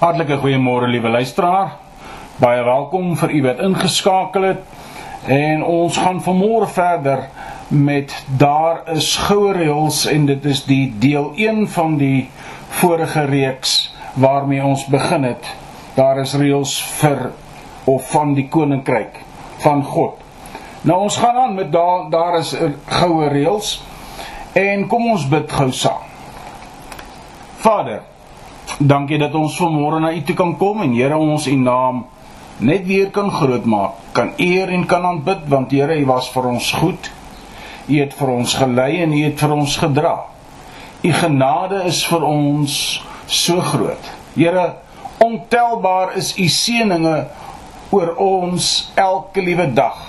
Hartlike goeiemôre liewe luisteraar. Baie welkom vir u wat ingeskakel het. En ons gaan vanmôre verder met daar is goue reëls en dit is die deel 1 van die vorige reeks waarmee ons begin het. Daar is reëls vir of van die koninkryk van God. Nou ons gaan aan met daar daar is goue reëls en kom ons bid gou saam. Vader, Dankie dat ons vanmôre na U toe kan kom en Here ons U naam net weer kan grootmaak, kan eer en kan aanbid want Here U was vir ons goed. U het vir ons gelei en U het vir ons gedra. U genade is vir ons so groot. Here, ontelbaar is U seëninge oor ons elke liewe dag.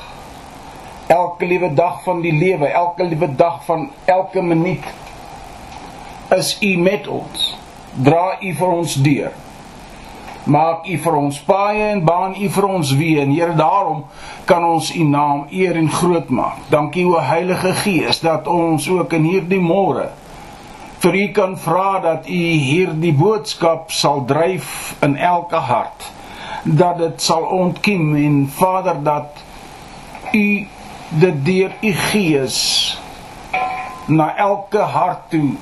Elke liewe dag van die lewe, elke liewe dag van elke minuut is U met ons dra U vir ons deur. Maak U vir ons paaie en baan U vir ons weë en Here daarom kan ons U naam eer en groot maak. Dankie o Heilige Gees dat ons ook in hierdie môre vir U kan vra dat U hierdie boodskap sal dryf in elke hart. Dat dit sal ontkiem en Vader dat U dit deur U Gees na elke hart toe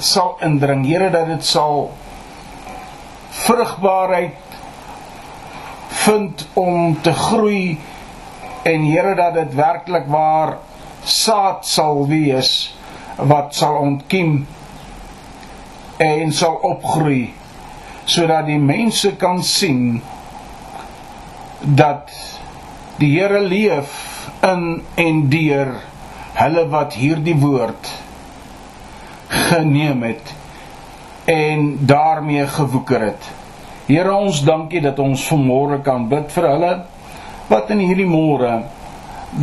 sal indring. Here dat dit sal vrugbaarheid vind om te groei en Here dat dit werklik waar saad sal wees wat sal ontkiem en sal opgroei sodat die mense kan sien dat die Here leef in en deur hulle wat hierdie woord geneem het en daarmee gewoeker het. Here ons dankie dat ons vanmôre kan bid vir hulle wat in hierdie môre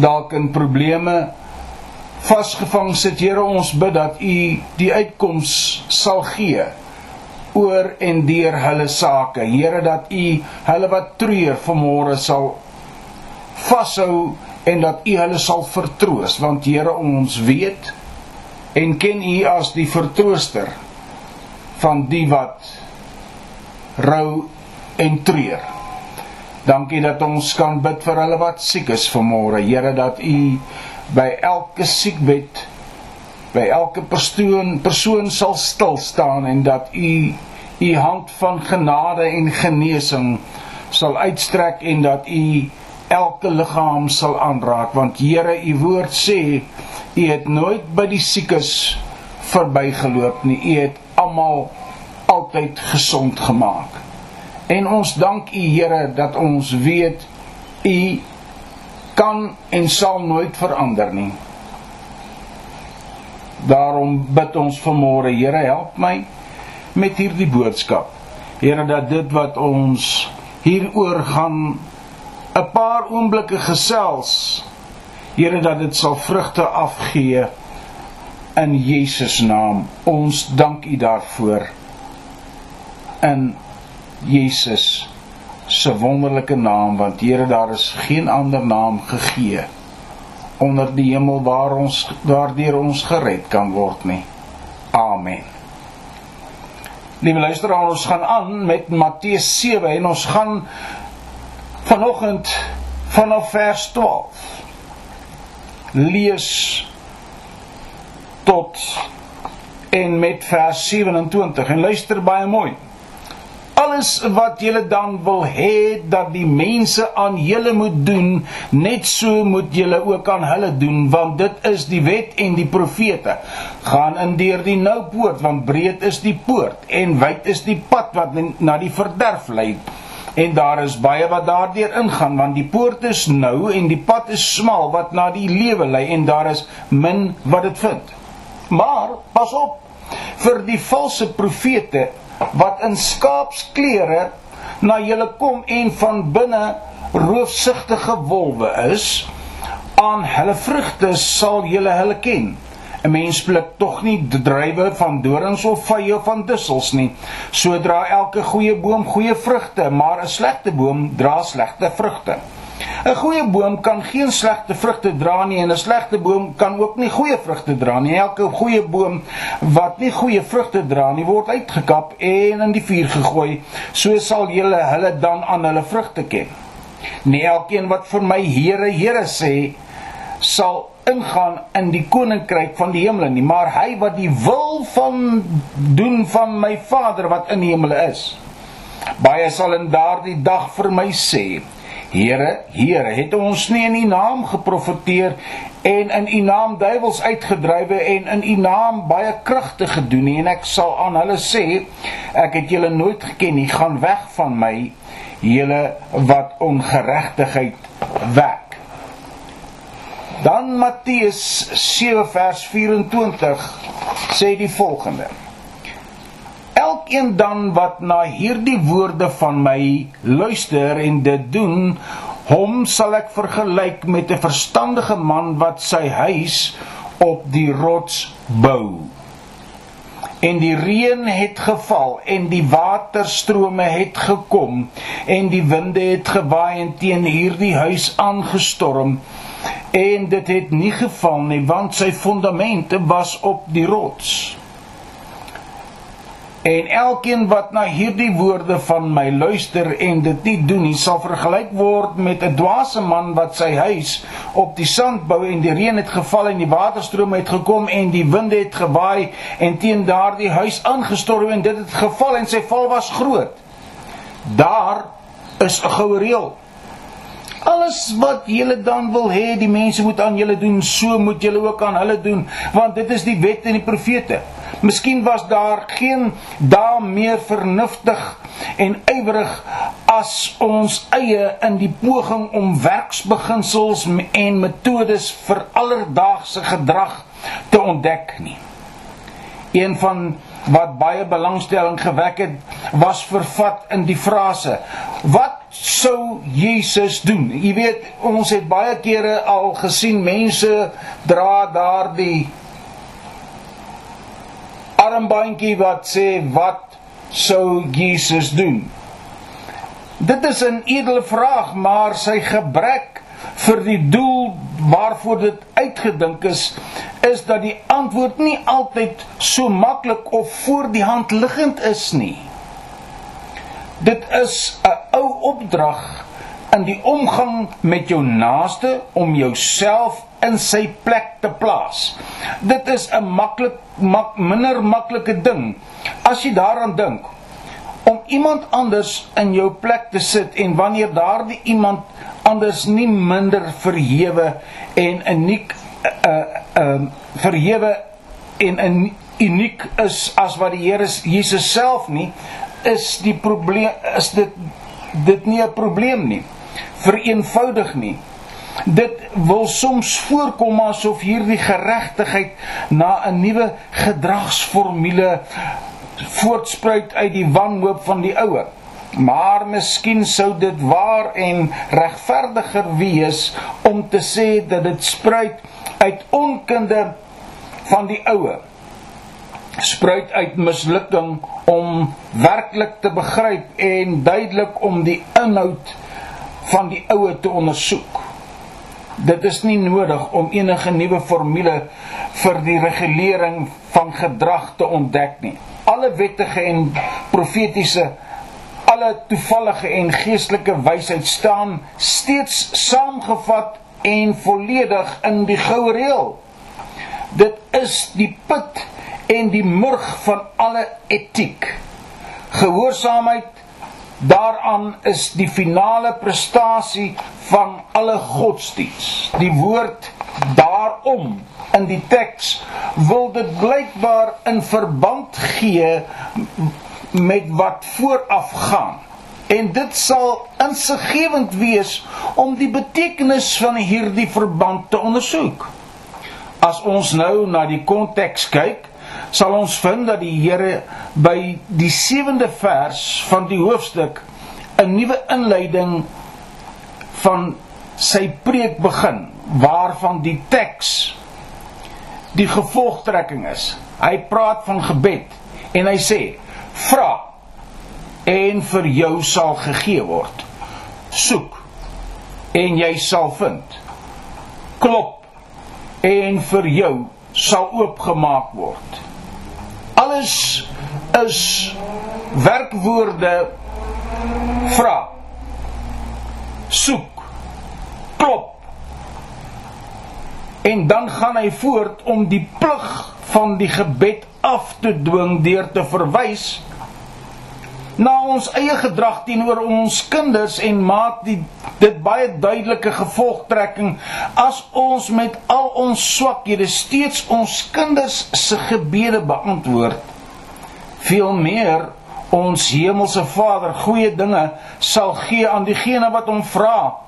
dalk in probleme vasgevang sit. Here ons bid dat U die uitkoms sal gee oor en deur hulle sake. Here dat U hulle wat treur vanmôre sal vashou en dat U hulle sal vertroos want Here ons weet en ken U as die vertrooster van die wat rou en treur. Dankie dat ons kan bid vir hulle wat siek is vanmôre. Here dat U by elke siekbed by elke persoon persoon sal stil staan en dat U U hand van genade en genesing sal uitstrek en dat U elke liggaam sal aanraak want Here u woord sê u het nooit by die siekes verbygeloop nie. U het almal altyd gesond gemaak. En ons dank u Here dat ons weet u kan en sal nooit verander nie. Daarom bid ons vanmôre Here help my met hierdie boodskap. Here dat dit wat ons hieroor gaan 'n paar oomblikke gesels. Here dat dit sal vrugte afgee in Jesus naam. Ons dank U daarvoor. In Jesus se wonderlike naam want Here daar is geen ander naam gegee onder die hemel waar ons waardeur ons gered kan word nie. Amen. Liewe luisteraars, ons gaan aan met Matteus 7 en ons gaan vanoggend vanaf vers 12 lees tot en met vers 27 en luister baie mooi. Alles wat julle dan wil hê dat die mense aan julle moet doen, net so moet julle ook aan hulle doen, want dit is die wet en die profete. Gaan in deur die nou poort, want breed is die poort en wyd is die pad wat na die verderf lei en daar is baie wat daardeur ingaan want die poort is nou en die pad is smal wat na die lewe lei en daar is min wat dit vind. Maar pas op vir die valse profete wat in skaapsklere na julle kom en van binne roofsugtige wolwe is aan hulle vrugte sal julle hulle ken 'n mens pluk tog nie druiwe van dorings of vye van dussels nie. So dra elke goeie boom goeie vrugte, maar 'n slegte boom dra slegte vrugte. 'n Goeie boom kan geen slegte vrugte dra nie en 'n slegte boom kan ook nie goeie vrugte dra nie. Elke goeie boom wat nie goeie vrugte dra nie, word uitgekap en in die vuur gegooi. So sal julle hulle dan aan hulle vrugte ken. Nie elkeen wat vir my Here, Here sê, sal ingaan in die koninkryk van die hemele nie, maar hy wat die wil van doen van my Vader wat in die hemele is. Baie sal in daardie dag vir my sê: Here, Here, het ons nie in U naam geprofeteer en in U naam duiwels uitgedrywe en in U naam baie kragte gedoen nie? En ek sal aan hulle sê, ek het julle nooit geken nie, gaan weg van my, julle wat ongeregtigheid werk. Dan Matteus 7 vers 24 sê die volgende: elkeen dan wat na hierdie woorde van my luister en dit doen, hom sal ek vergelyk met 'n verstandige man wat sy huis op die rots bou. En die reën het geval en die waterstrome het gekom en die winde het gewaai en teen hierdie huis aangestorm en dit het nie geval nie want sy fondamente was op die rots. En elkeen wat na hierdie woorde van my luister en dit nie doen nie, sal vergelyk word met 'n dwaase man wat sy huis op die sand bou en die reën het geval en die waterstrome het gekom en die winde het gewaai en teen daardie huis aangestorm en dit het geval en sy val was groot. Daar is 'n goue reël. Alles wat julle dan wil hê die mense moet aan julle doen, so moet julle ook aan hulle doen, want dit is die wet en die profete. Miskien was daar geen dae meer vernuftig en ywerig as ons eie in die poging om werksbeginsels en metodes vir alledaagse gedrag te ontdek nie. Een van wat baie belangstelling gewek het, was vervat in die frase: Wat sou Jesus doen? Jy weet, ons het baie kere al gesien mense dra daardie armbandjie wat sê wat sou Jesus doen? Dit is 'n edele vraag, maar sy gebrek vir die doel waarvoor dit uitgedink is, is dat die antwoord nie altyd so maklik of voor die hand liggend is nie. Dit is 'n ou opdrag in die omgang met jou naaste om jouself in sy plek te plaas. Dit is 'n maklik mak, minder maklike ding as jy daaraan dink om iemand anders in jou plek te sit en wanneer daardie iemand anders nie minder verhewe en uniek uh uh verhewe en uniek is as wat die Here Jesus self nie is die probleem is dit dit nie 'n probleem nie vereenvoudig nie Dit wil soms voorkom asof hierdie geregtigheid na 'n nuwe gedragsformule voortspruit uit die wanhoop van die ouer. Maar miskien sou dit waar en regverdiger wees om te sê dat dit spruit uit onkunde van die ouer. Spruit uit mislukking om werklik te begryp en duidelik om die inhoud van die ouer te ondersoek. Dit is nie nodig om enige nuwe formule vir die regulering van gedrag te ontdek nie. Alle wettige en profetiese alle toevallige en geestelike wysheid staan steeds saamgevat en volledig in die goue reël. Dit is die put en die murg van alle etiek. Gehoorsaamheid daaraan is die finale prestasie van alle godsdiens. Die woord daarom in die teks wil dit blykbaar in verband gee met wat vooraf gaan. En dit sal insiggewend wees om die betekenis van hierdie verband te ondersoek. As ons nou na die konteks kyk, sal ons vind dat die Here by die 7de vers van die hoofstuk 'n nuwe inleiding van sy preek begin waarvan die teks die gevolgtrekking is. Hy praat van gebed en hy sê: "Vra en vir jou sal gegee word. Soek en jy sal vind. Klop en vir jou sal oopgemaak word. Alles is werkwoorde vra. Soek. Klop. En dan gaan hy voort om die plig van die gebed af te dwing deur te verwys na ons eie gedrag teenoor ons kinders en maak die dit baie duidelike gevolgtrekking as ons met al ons swakhede steeds ons kinders se gebede beantwoord. Veel meer ons hemelse Vader goeie dinge sal gee aan diegene wat hom vra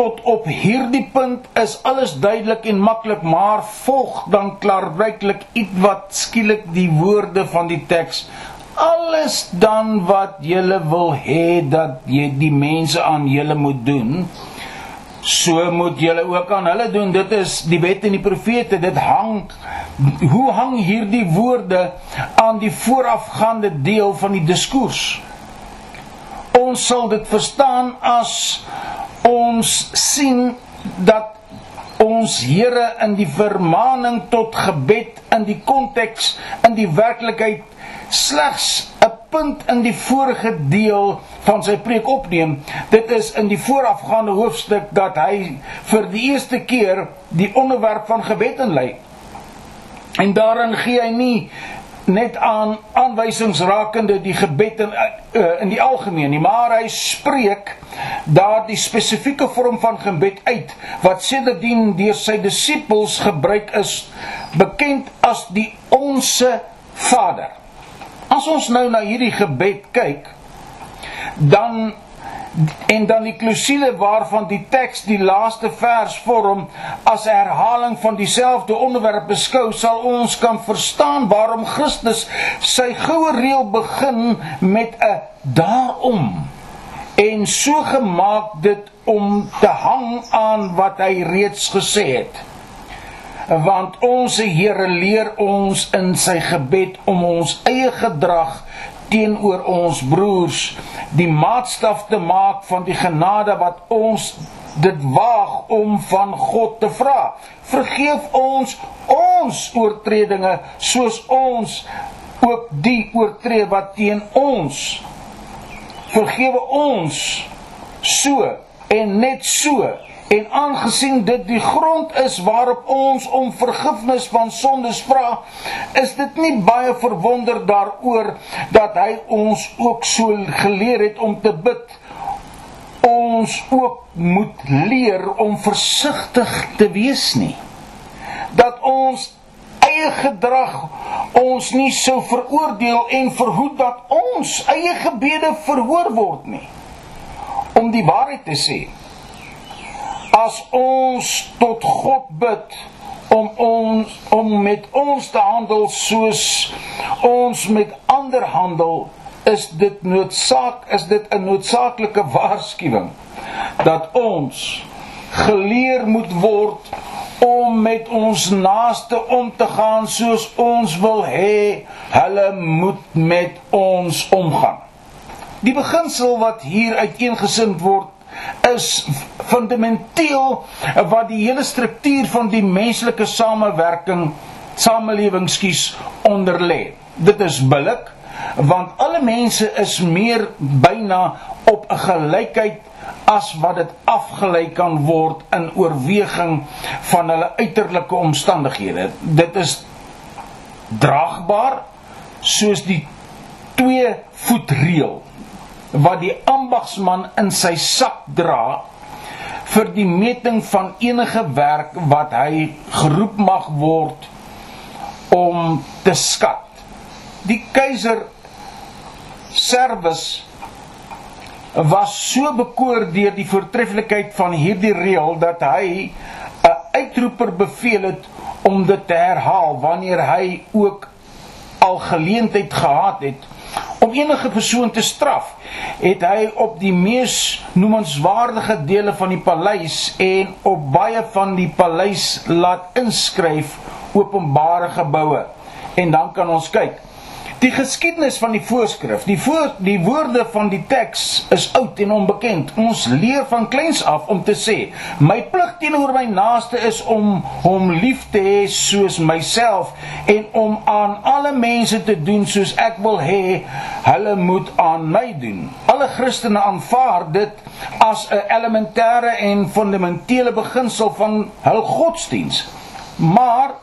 tot op hierdie punt is alles duidelik en maklik maar volg dan klaarwyklik iets wat skielik die woorde van die teks alles dan wat julle wil hê dat jy die mense aan julle moet doen so moet julle ook aan hulle doen. Dit is die wet en die profete dit hang hoe hang hierdie woorde aan die voorafgaande deel van die diskurs? Ons sal dit verstaan as ons sien dat ons Here in die vermaaning tot gebed in die konteks in die werklikheid slegs 'n punt in die vorige deel van sy preek opneem. Dit is in die voorafgaande hoofstuk dat hy vir die eerste keer die onderwerp van gebed inlei. En daarin gee hy nie net aan aanwysings rakende die gebed in uh, in die algemeen nie, maar hy spreek daardie spesifieke vorm van gebed uit wat sedertdien deur sy disippels gebruik is, bekend as die onsse Vader. As ons nou na hierdie gebed kyk, dan en dan die klousule waarvan die teks die laaste vers vorm as 'n herhaling van dieselfde onderwerp beskou, sal ons kan verstaan waarom Christus sy goue reël begin met 'n daarom. En so gemaak dit om te hang aan wat hy reeds gesê het. Want ons Here leer ons in sy gebed om ons eie gedrag teenoor ons broers die maatstaf te maak van die genade wat ons dit waag om van God te vra. Vergeef ons ons oortredinge soos ons ook die oortree wat teen ons. Vergewe ons so en net so En aangesien dit die grond is waarop ons om vergifnis van sondes vra, is dit nie baie verwonder daaroor dat hy ons ook so geleer het om te bid. Ons ook moet leer om versigtig te wees nie. Dat ons eie gedrag ons nie sou veroordeel en verhoed dat ons eie gebede verhoor word nie. Om die waarheid te sê, as ons tot God bid om ons om met ons te handel soos ons met ander handel is dit noodsaak is dit 'n noodsaaklike waarskuwing dat ons geleer moet word om met ons naaste om te gaan soos ons wil hê hulle moet met ons omgaan. Die beginsel wat hier uiteengesit word is fundamenteel wat die hele struktuur van die menslike samewerking samelewing skies onder lê. Dit is billik want alle mense is meer byna op 'n gelykheid as wat dit afgelei kan word in oorweging van hulle uiterlike omstandighede. Dit is draagbaar soos die 2 voet reël wat die ambagsman in sy sak dra vir die meting van enige werk wat hy geroep mag word om te skat. Die keiser Servus was so bekoor deur die voortreffelikheid van hierdie reël dat hy 'n uitroeper beveel het om dit te herhaal wanneer hy ook al geleentheid gehad het om enige persoon te straf, het hy op die mees noemenswaardige dele van die paleis en op baie van die paleis laat inskryf openbare geboue. En dan kan ons kyk. Die geskiedenis van die voorskrif, die voor, die woorde van die teks is oud en onbekend. Ons leer van kleins af om te sê, my plig teenoor my naaste is om hom lief te hê soos myself en om aan alle mense te doen soos ek wil hê hulle moet aan my doen. Alle Christene aanvaar dit as 'n elementêre en fundamentele beginsel van hul godsdiens. Maar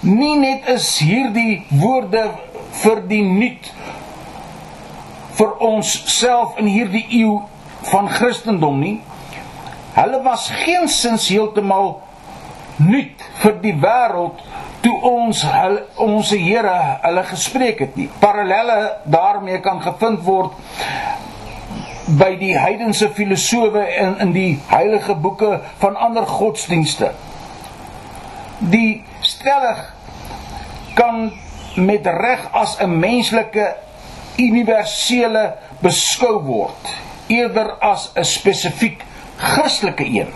nie net is hierdie woorde vir die nuut vir ons self in hierdie eeu van Christendom nie. Hulle was geensins heeltemal nuut vir die wêreld toe ons hulle, ons Here hulle gespreek het nie. Parallelle daarmee kan gevind word by die heidense filosowe in in die heilige boeke van ander godsdienste. Die stellig kan met reg as 'n menslike universele beskou word eerder as 'n spesifiek Christelike een.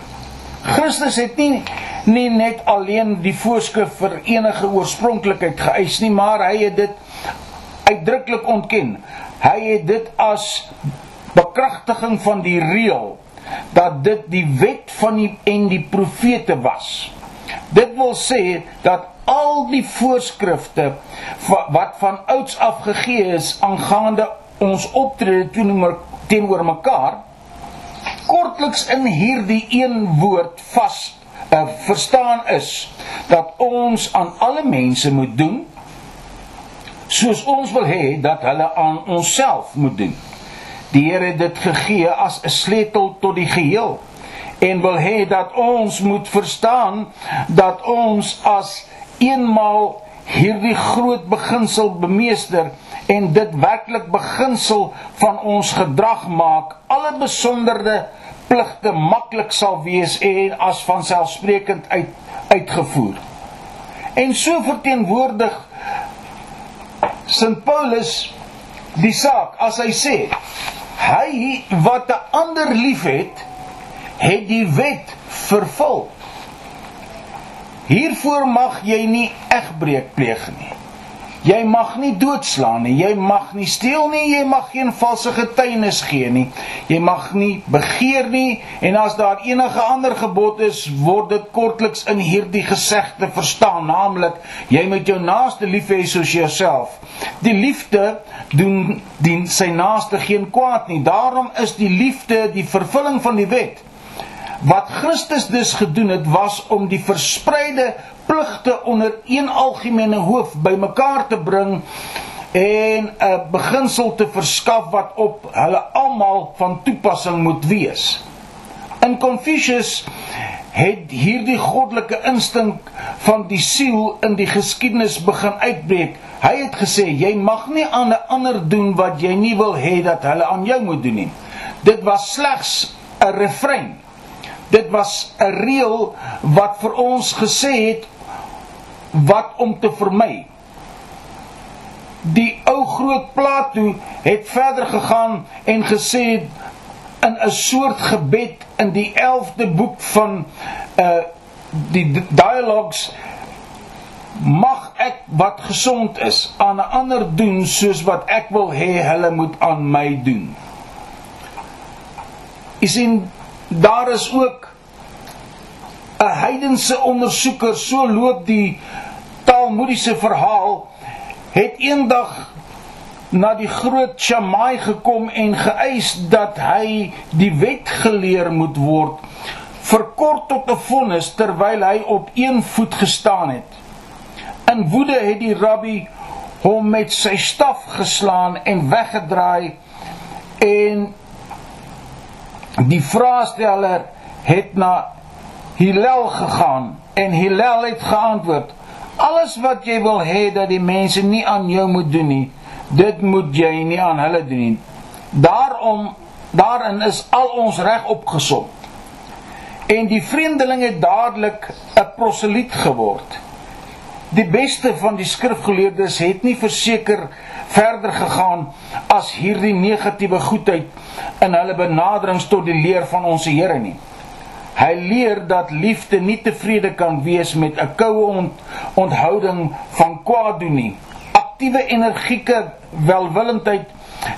Christus het nie nie net alleen die voorskrif vir enige oorspronklikheid geëis nie, maar hy het dit uitdruklik ontken. Hy het dit as bekragtiging van die reël dat dit die wet van die en die profete was. Dit wil sê dat al die voorskrifte wat van ouds af gegee is aangaande ons optrede teenoor mekaar kortliks in hierdie een woord vas uh, verstaan is dat ons aan alle mense moet doen soos ons wil hê dat hulle aan onsself moet doen. Die Here het dit gegee as 'n sleutel tot die geheel en wil hê dat ons moet verstaan dat ons as eenmaal hierdie groot beginsel bemeester en dit werklik beginsel van ons gedrag maak, alle besonderde pligte maklik sal wees en as van selfsprekend uit uitgevoer. En so verteenwoordig Sint Paulus die saak as hy sê hy wat 'n ander liefhet het die wet vervul Hiervoor mag jy nie egbreek pleeg nie. Jy mag nie doodslaan nie, jy mag nie steel nie, jy mag geen valse getuienis gee nie. Jy mag nie begeer nie en as daar enige ander gebod is, word dit kortliks in hierdie gesegde verstaan, naamlik jy moet jou naaste lief hê soos jouself. Die liefde doen dien sy naaste geen kwaad nie. Daarom is die liefde die vervulling van die wet. Wat Christus dus gedoen het was om die verspreide pligte onder een algemene hoof bymekaar te bring en 'n beginsel te verskaf wat op hulle almal van toepassing moet wees. In Confucius het hierdie goddelike instink van die siel in die geskiedenis begin uitbreek. Hy het gesê jy mag nie aan 'n ander doen wat jy nie wil hê dat hulle aan jou moet doen nie. Dit was slegs 'n refrein dit was 'n reël wat vir ons gesê het wat om te vermy. Die ou groot Plato het verder gegaan en gesê in 'n soort gebed in die 11de boek van uh die dialogues mag ek wat gesond is aan 'n ander doen soos wat ek wil hê hulle moet aan my doen. Is in daar is ook 'n heidense ondersoeker, so loop die Talmudiese verhaal, het eendag na die groot Shammai gekom en geëis dat hy die wet geleer moet word verkort tot 'n vonnis terwyl hy op een voet gestaan het. In woede het die rabbi hom met sy staf geslaan en weggedraai en Die vraesteller het na Hillel gegaan en Hillel het geantwoord: Alles wat jy wil hê dat die mense nie aan jou moet doen nie, dit moet jy nie aan hulle doen nie. Daarom daarin is al ons reg opgesom. En die vreemdeling het dadelik 'n proseliet geword. Die beste van die skrifgeleerdes het nie verseker verder gegaan as hierdie negatiewe goedheid in hulle benaderings tot die leer van ons Here nie. Hy leer dat liefde nie tevrede kan wees met 'n koue ont, onthouding van kwaad doen nie. aktiewe energieke welwillendheid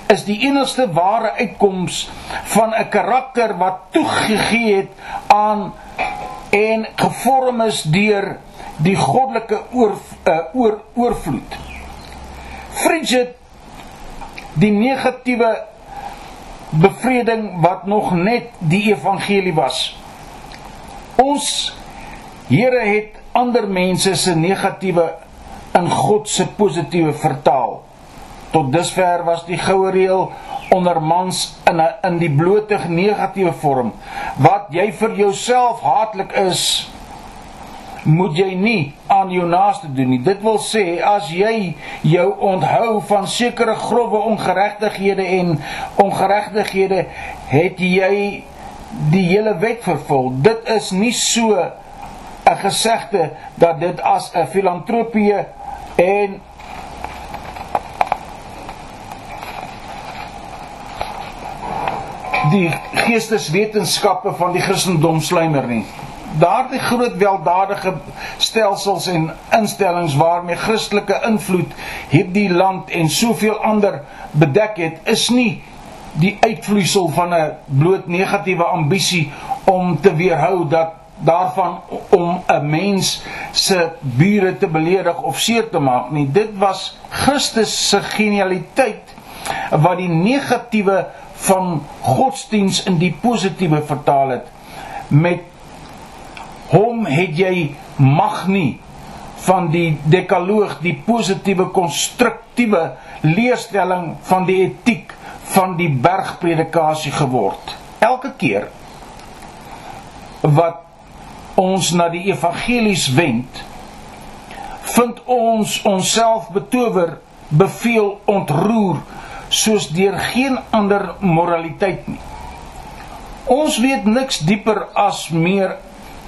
is die enigste ware uitkoms van 'n karakter wat toegegee het aan en gevorm is deur die goddelike oor uh, oor oorvloed. Frigid die negatiewe bevreding wat nog net die evangelie was. Ons Here het ander mense se negatiewe in God se positiewe vertaal. Tot dusver was die goue reël onder mans in 'n in die blote negatiewe vorm. Wat jy vir jouself haatlik is, moet jy nie aan jou naaste doen nie. Dit wil sê as jy jou onthou van sekere grove ongeregtighede en ongeregtighede, het jy die hele wet vervul. Dit is nie so 'n gesegde dat dit as 'n filantropie en die geesteswetenskappe van die Christendom slymer nie. Daardie groot weldadige stelsels en instellings waarmee Christelike invloed hierdie land en soveel ander bedek het, is nie die uitvloeisel van 'n bloot negatiewe ambisie om te weerhou dat daarvan om 'n mens se bure te beledig of seer te maak nie. Dit was Christus se genialiteit wat die negatiewe van godsdiens in die positiewe vertaal het. Met hom het jy mag nie van die dekaloog, die positiewe konstruktiewe leerstelling van die etiek van die bergpredikasie geword. Elke keer wat ons na die evangelies wend, vind ons onsself betower, beveel, ontroer, soos deur geen ander moraliteit nie. Ons weet niks dieper as meer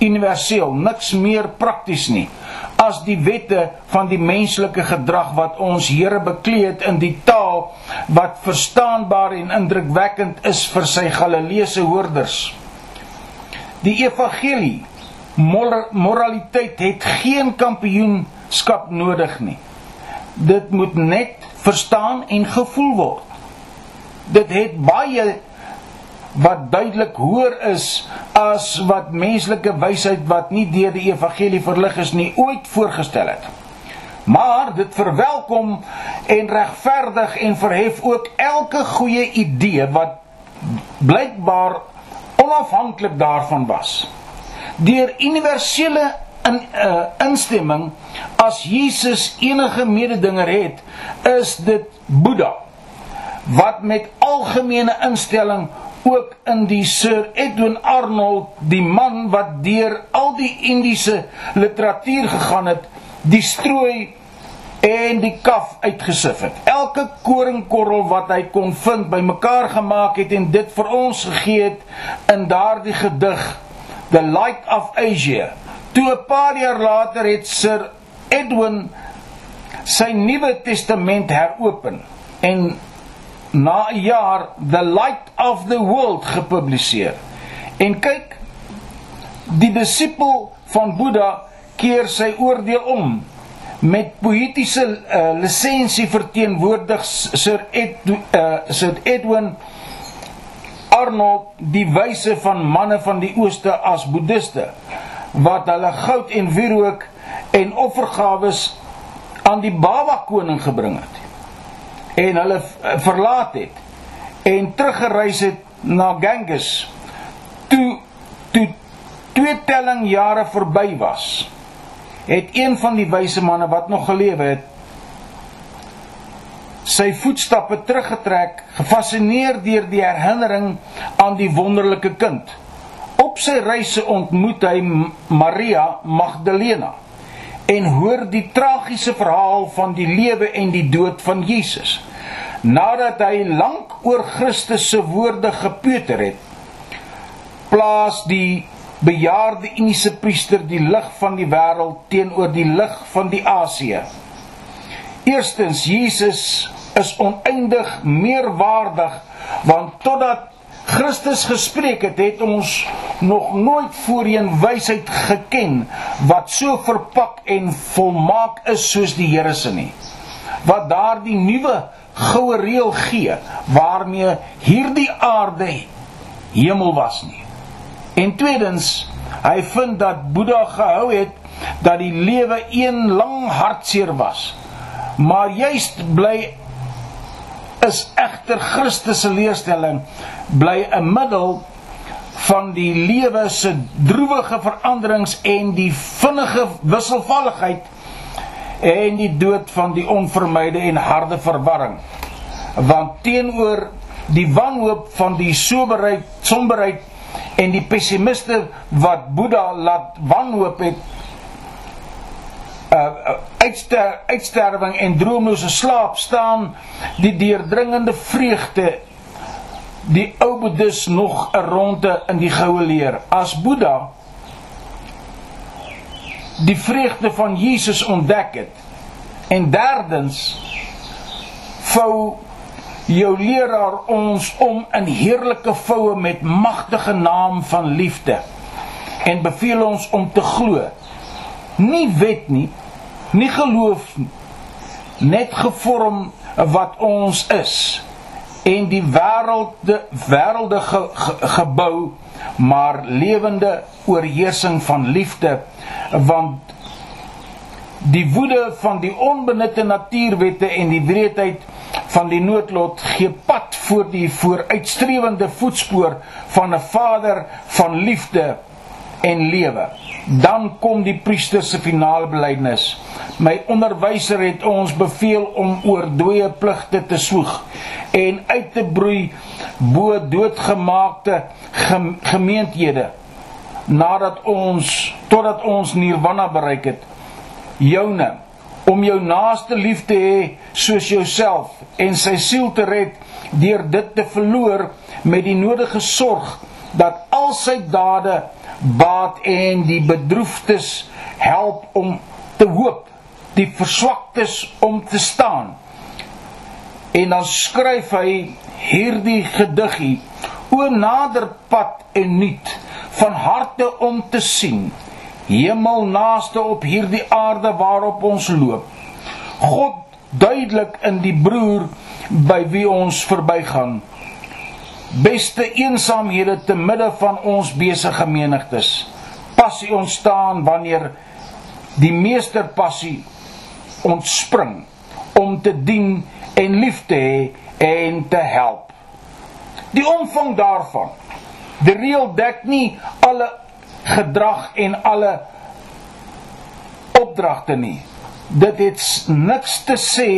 universeel, niks meer prakties nie as die wette van die menslike gedrag wat ons Here bekleed in die taal wat verstaanbaar en indrukwekkend is vir sy Galileese hoorders. Die evangelie moraliteit het geen kampioenskap nodig nie. Dit moet net verstaan en gevoel word. Dit het baie wat duidelik hoër is as wat menslike wysheid wat nie deur die evangelie verlig is nie ooit voorgestel het. Maar dit verwelkom en regverdig en verhef ook elke goeie idee wat blykbaar onafhanklik daarvan was deur universele in uh, instemming as Jesus enige mededinger het, is dit Boeddha wat met algemene instelling ook in die Sir Edwin Arnold, die man wat deur al die Indiese literatuur gegaan het, die strooi en die kaf uitgesif het. Elke koringkorrel wat hy kon vind, bymekaar gemaak het en dit vir ons gegee het in daardie gedig The Light of Asia. Toe 'n paar jaar later het Sir Edwin sy Nuwe Testament heropen en na 'n jaar The Light of the World gepubliseer. En kyk, die disipel van Boeddha keer sy oordeel om met poëtiese uh, lisensie verteenwoordig Sir, Ed, uh, Sir Edwin Arnold die wyse van manne van die ooste as boeddiste wat hulle goud en wierook en offergawes aan die Baba koning gebring het en hulle verlaat het en teruggereis het na Ganges toe toe twee telling jare verby was het een van die wyse manne wat nog gelewe het sy voetstappe teruggetrek, gefassineer deur die herinnering aan die wonderlike kind. Op sy reise ontmoet hy Maria Magdalena en hoor die tragiese verhaal van die lewe en die dood van Jesus. Nadat hy lank oor Christus se woorde gepeuter het, plaas die bejaarde Indiese priester die lig van die wêreld teenoor die lig van die Asië. Eerstens Jesus is oneindig meer waardig want totdat Christus gespreek het, het ons nog nooit voorheen wysheid geken wat so verpak en volmaak is soos die Here se nie. wat daardie nuwe goue reël gee waarmee hierdie aarde hemel was nie. En tweedens, hy vind dat Boeddha gehou het dat die lewe een lang hartseer was. Maar juist bly is egter Christus se leerstelling bly 'n middel van die lewe se droewige veranderings en die vinnige wisselvalligheid en die dood van die onvermyde en harde verwarring. Want teenoor die wanhoop van die soberheid, somberheid en die pessimiste wat Boeddha laat wanhoop het uh uitster, uitsterwing en droomlose slaap staan die deurdringende vreugde die ou boeddhis nog 'n ronde in die goue leer. As Boeddha die vreugde van Jesus ontdek het en derdens vou jou leraar ons om in heerlike voue met magtige naam van liefde en beveel ons om te glo. Nie wet nie nie geloof net gevorm wat ons is. En die wêreld die wêreldige ge, gebou maar lewende oorheersing van liefde want die woede van die onbenutte natuurwette en die wreedheid van die noodlot gee pad voor die vooruitstrewende voetspoor van 'n Vader van liefde en lewe dan kom die priester se finale belydenis. My onderwyser het ons beveel om oor dooie pligte te soeg en uit te broei bo doodgemaakte gemeenthede nadat ons totdat ons nirvana bereik het. Joune om jou naaste lief te hê soos jouself en sy siel te red deur dit te verloor met die nodige sorg dat al sy dade baat en die bedroefdes help om te hoop, die verswaktes om te staan. En dan skryf hy hierdie gediggie: O nader pad en nuut van harte om te sien, hemel naaste op hierdie aarde waarop ons loop. God duidelik in die broer by wie ons verbygaan beste eensaamhede te midde van ons besige menigtes. Passie ontstaan wanneer die meester passie ontspring om te dien en lief te hê en te help. Die omvang daarvan. Die reël dek nie alle gedrag en alle opdragte nie. Dit het niks te sê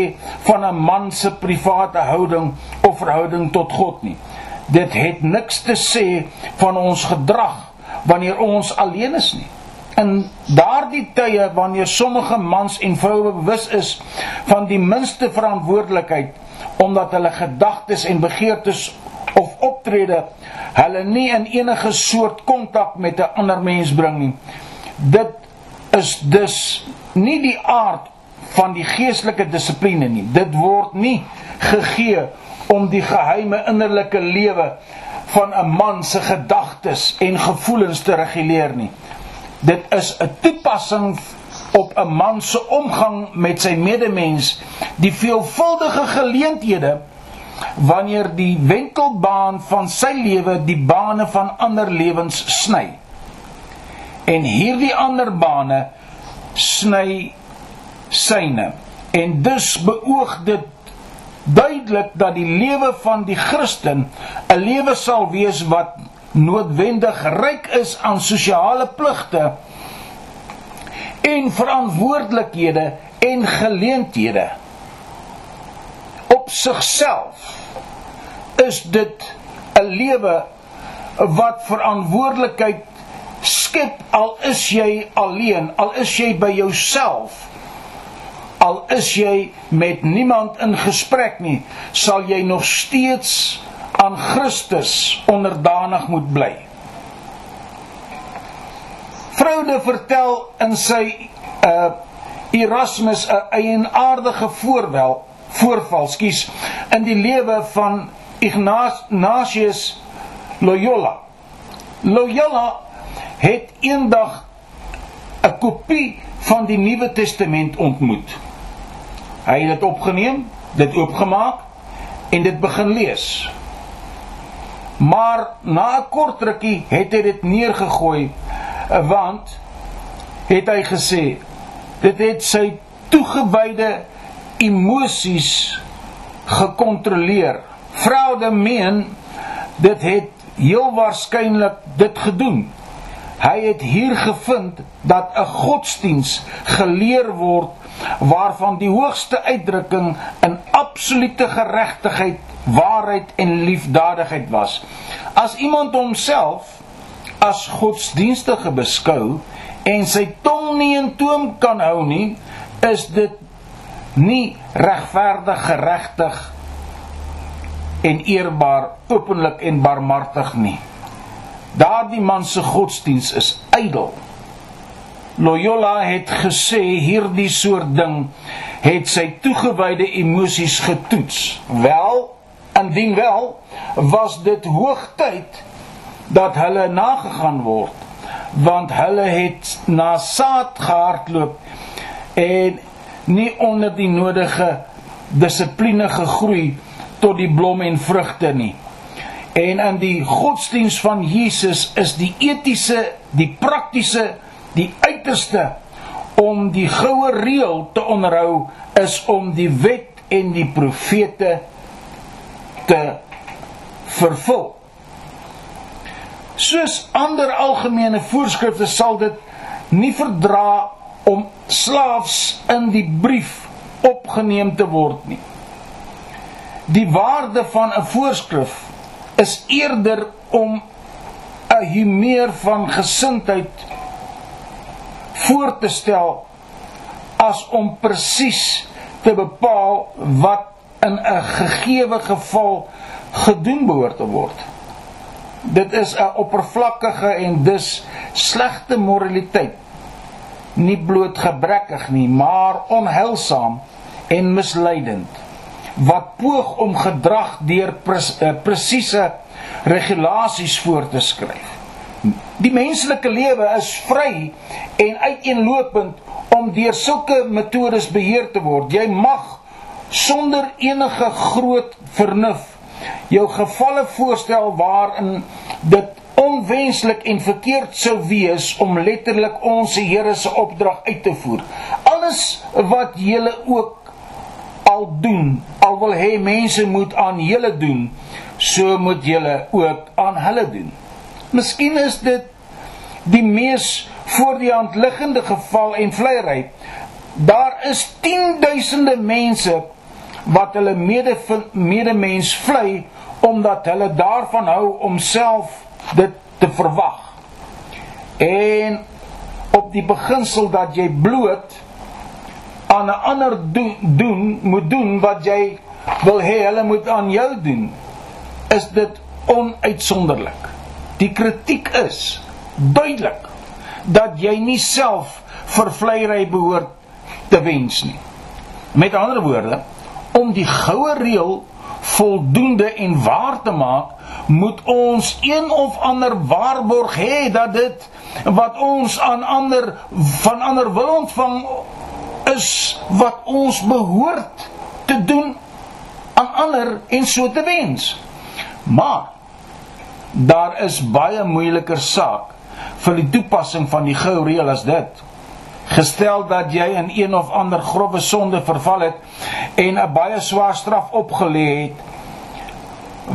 van 'n man se private houding of verhouding tot God nie dit het niks te sê van ons gedrag wanneer ons alleen is nie. In daardie tye wanneer sommige mans en vroue bewus is van die minste verantwoordelikheid omdat hulle gedagtes en begeertes of optrede hulle nie in enige soort kontak met 'n ander mens bring nie. Dit is dus nie die aard van die geestelike dissipline nie. Dit word nie gegee om die geheime innerlike lewe van 'n man se gedagtes en gevoelens te reguleer nie. Dit is 'n toepassing op 'n man se omgang met sy medemens, die veelvuldige geleenthede wanneer die wentelbaan van sy lewe die bane van ander lewens sny. En hierdie ander bane sny syne. En dus beoog dit duidelik dat die lewe van die Christen 'n lewe sal wees wat noodwendig ryk is aan sosiale pligte en verantwoordelikhede en geleenthede. Op sigself is dit 'n lewe wat verantwoordelikheid skep al is jy alleen, al is jy by jouself al is jy met niemand in gesprek nie, sal jy nog steeds aan Christus onderdanig moet bly. Vroude vertel in sy uh Erasmus 'n eienaardige voorwel voorval, skus, in die lewe van Ignatius Loyola. Loyola het eendag 'n kopie van die Nuwe Testament ontmoet Hy het dit opgeneem, dit oopgemaak en dit begin lees. Maar na 'n kort rukkie het hy dit neergegooi want het hy gesê dit het sy toegewyde emosies gekontroleer. Vroude meen dit het heel waarskynlik dit gedoen. Hy het hier gevind dat 'n godsdiens geleer word waarvan die hoogste uitdrukking in absolute geregtigheid, waarheid en liefdadigheid was. As iemand homself as godsdienstige beskou en sy tong nie in toom kan hou nie, is dit nie regverdig, geregtig en eerbaar, openlik en barmhartig nie. Daardie man se godsdiens is ydel. Loyola het gesê hierdie soort ding het sy toegewyde emosies getoets. Wel, indien wel, was dit hoogtyd dat hulle nagegaan word, want hulle het na saad gehardloop en nie onder die nodige dissipline gegroei tot die blom en vrugte nie. En in die godsdiens van Jesus is die etiese, die praktiese, die uiterste om die goue reël te onderhou is om die wet en die profete te vervul. Soos ander algemene voorskrifte sal dit nie verdra om slaafs in die brief opgeneem te word nie. Die waarde van 'n voorskrif is eerder om 'n humeur van gesindheid voor te stel as om presies te bepaal wat in 'n gegeewe geval gedoen behoort te word. Dit is 'n oppervlakkige en dus slegte moraliteit. Nie bloot gebrekkig nie, maar onheilsaam en misleidend wat poog om gedrag deur pres, uh, presiese regulasies voor te skryf. Die menslike lewe is vry en uiteenlopend om deur sulke metodes beheer te word. Jy mag sonder enige groot vernuf jou gevalle voorstel waarin dit onwenslik en verkeerd sou wees om letterlik ons Here se opdrag uit te voer. Alles wat jy ook al doen, al wil hê mense moet aan julle doen, so moet julle ook aan hulle doen. Miskien is dit die mees voor die hand liggende geval en vleiery. Daar is 10000de mense wat hulle mede medemens vlei omdat hulle daarvan hou om self dit te verwag. En op die beginsel dat jy bloot aan 'n ander doen, doen moet doen wat jy wil hê hulle moet aan jou doen, is dit onuitsonderlik. Die kritiek is duidelik dat jy nie self vervleiery behoort te wens nie. Met ander woorde, om die goue reël voldoende en waar te maak, moet ons een of ander waarborg hê dat dit wat ons aan ander van ander wil ontvang is wat ons behoort te doen aan ander en so te wens. Maar daar is baie moeiliker saak vir die toepassing van die goue reël as dit. Gestel dat jy in een of ander grove sonde verval het en 'n baie swaar straf opgelê het,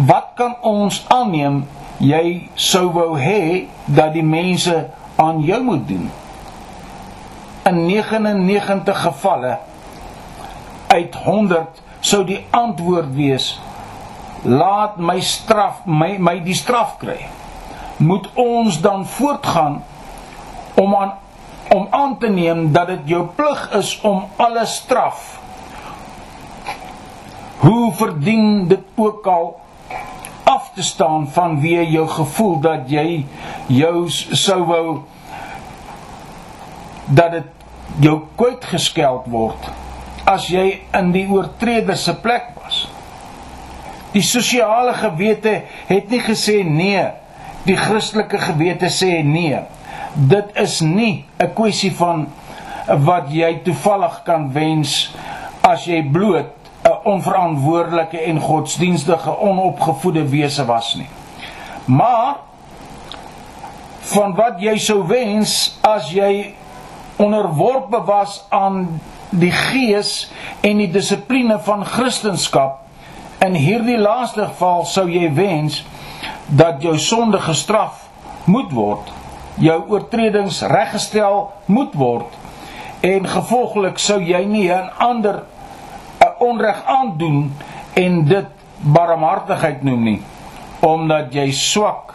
wat kan ons aanneem jy sou wou hê dat die mense aan jou moet doen? in 99 gevalle uit 100 sou die antwoord wees laat my straf my my die straf kry moet ons dan voortgaan om aan om aan te neem dat dit jou plig is om alle straf hoe verdien dit ook al af te staan van wie jou gevoel dat jy jou sou wou dat dit jou kwyt geskeld word as jy in die oortreder se plek was. Die sosiale gewete het nie gesê nee, die Christelike gewete sê nee. Dit is nie 'n kwessie van wat jy toevallig kan wens as jy bloot 'n onverantwoordelike en godsdienstige onopgevoede wese was nie. Maar van wat jy sou wens as jy onderworpe was aan die gees en die dissipline van Christendom in hierdie laaste geval sou jy wens dat jou sonde gestraf moet word jou oortredings reggestel moet word en gevolglik sou jy nie 'n ander 'n onreg aandoen en dit barmhartigheid noem nie omdat jy swak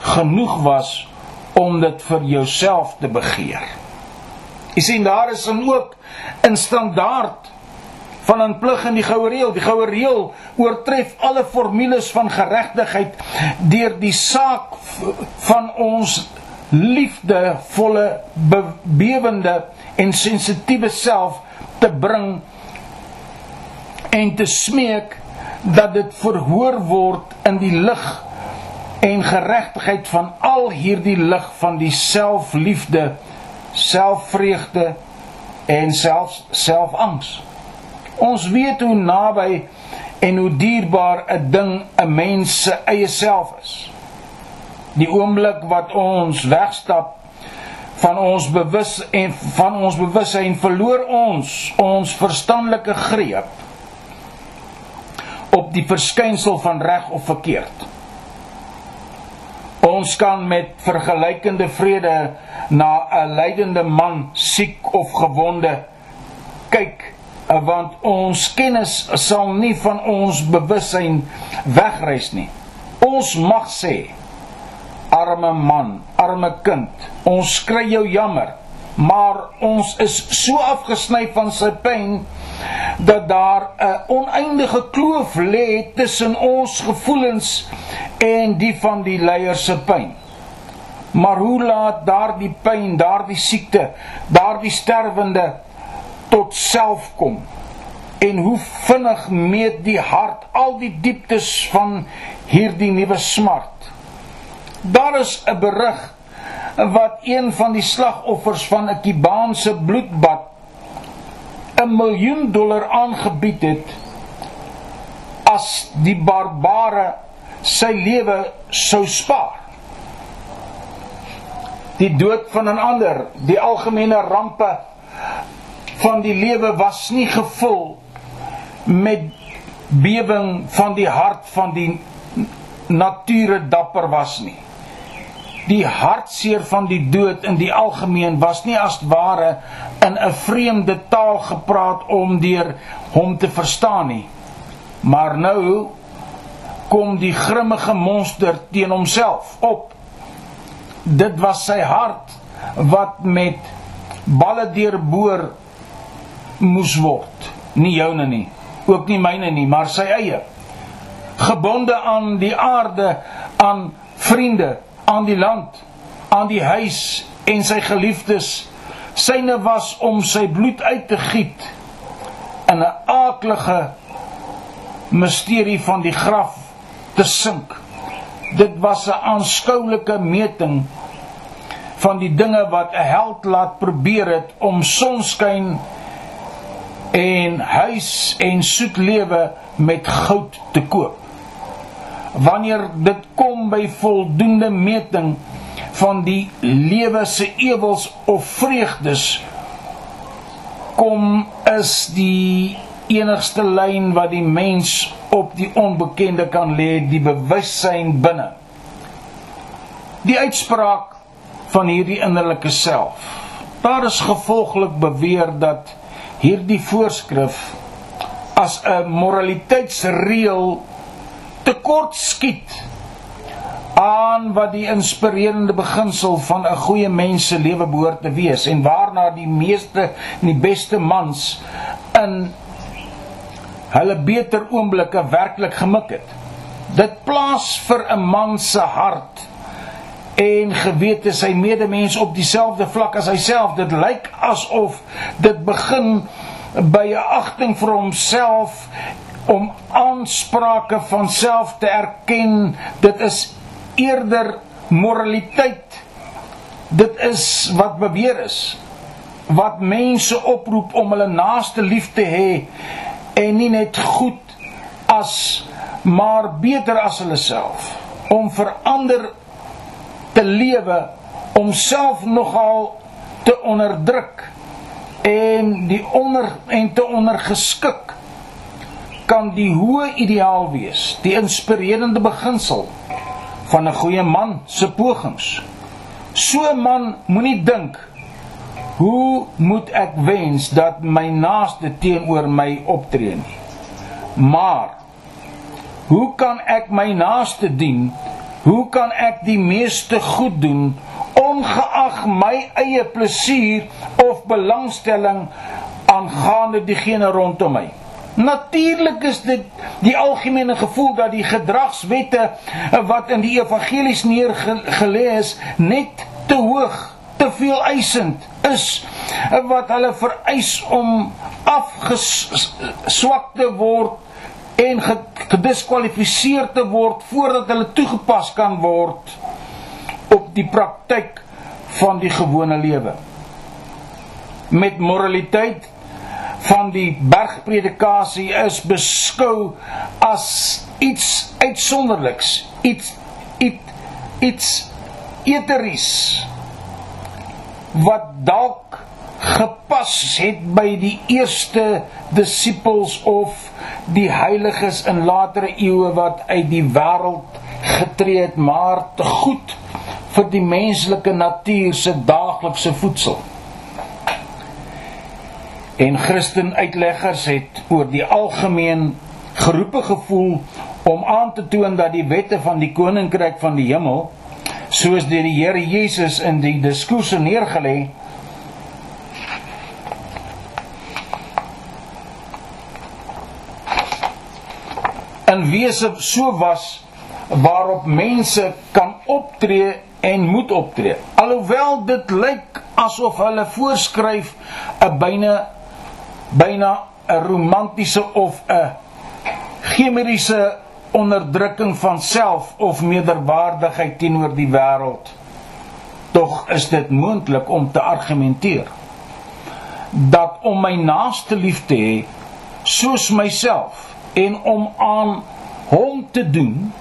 genoeg was om dit vir jouself te begeer. Jy sien daar is dan ook 'n standaard van 'n plig in die goue reël. Die goue reël oortref alle formules van geregtigheid deur die saak van ons liefdevolle bewende en sensitiewe self te bring en te smeek dat dit verhoor word in die lig en geregtigheid van al hierdie lig van die selfliefde, selfvreugde en selfs selfangs. Ons weet hoe naby en hoe dierbaar 'n ding 'n mens se eie self is. Die oomblik wat ons wegstap van ons bewus en van ons bewussyn verloor ons ons verstandelike greep op die verskynsel van reg of verkeerd. Ons kan met vergelykende vrede na 'n lydende man, siek of gewonde kyk want ons kennis sal nie van ons bewussyn wegreis nie. Ons mag sê arme man, arme kind, ons kry jou jammer, maar ons is so afgesny van sy pyn dat daar 'n oneindige kloof lê tussen ons gevoelens en die van die leier se pyn. Maar hoe laat daardie pyn, daardie siekte, daardie sterwende tot self kom. En hoe vinnig meet die hart al die dieptes van hierdie nuwe smart. Daar is 'n berig wat een van die slagoffers van 'n Kubaanse bloedbad 'n miljoen dollar aangebied het as die barbare sy lewe sou spaar. Die dood van 'n ander, die algemene rampe van die lewe was nie gevul met bewing van die hart van die nature dapper was nie. Die hartseer van die dood in die algemeen was nie as ware in 'n vreemde taal gepraat om deur hom te verstaan nie. Maar nou kom die grimmige monster teen homself op. Dit was sy hart wat met balle deurboor moes word. Nie joune nie, ook nie myne nie, maar sy eie. Gebonde aan die aarde, aan vriende, aan die land, aan die huis en sy geliefdes. Syne was om sy bloed uit te giet in 'n aaklige misterie van die graf te sink. Dit was 'n aanskoulike meting van die dinge wat 'n held laat probeer het om sonskyn en huis en soet lewe met goud te koop. Wanneer dit kom by voldoende meting van die lewe se ewels of vreugdes kom is die enigste lyn wat die mens op die onbekende kan lê die bewussyn binne. Die uitspraak van hierdie innerlike self. Daar is gevolglik beweer dat hierdie voorskrif as 'n moraliteitsreël tekort skiet aan wat die inspirerende beginsel van 'n goeie mens se lewe behoort te wees en waarna die meeste en die beste mans in hulle beter oomblikke werklik gemik het. Dit plaas vir 'n man se hart en gewete sy medemens op dieselfde vlak as hyself. Dit lyk asof dit begin by 'n agting vir homself om aansprake van self te erken. Dit is eerder moraliteit. Dit is wat beweer is. wat mense oproep om hulle naaste lief te hê en nie net goed as maar beter as hulle self om verander te lewe om self nogal te onderdruk en die onder en te ondergeskik kan die hoë ideaal wees die inspirerende beginsel van 'n goeie man se pogings. So 'n man moenie dink hoe moet ek wens dat my naaste teenoor my optree nie? Maar hoe kan ek my naaste dien hoe kan ek die meeste goed doen ongeag my eie plesier of belangstelling aangaande diegene rondom my. Natuurlik is dit die algemene gevoel dat die gedragswette wat in die evangelies neergelê is net te hoog, te veel eisend is wat hulle vereis om afgeswak te word en gediskwalifiseer te word voordat hulle toegepas kan word op die praktyk van die gewone lewe. Met moraliteit van die bergpredikasie is beskou as iets uitsonderliks, iets iets iets eteries wat dalk gepas het by die eerste disippels of die heiliges in latere eeue wat uit die wêreld getree het maar te goed vir die menslike natuur se daaglikse voedsel. En Christen uitleggers het oor die algemeen geroepe gevoel om aan te toon dat die wette van die koninkryk van die hemel soos deur die Here Jesus in die diskurse neergelê in wese so was waarop mense kan optree en moet optree. Alhoewel dit lyk asof hulle voorskryf 'n byna byna 'n romantiese of 'n chemiese onderdrukking van self of meerderwaardigheid teenoor die wêreld. Tog is dit moontlik om te argumenteer dat om my naaste lief te hê soos myself en om aan hom te doen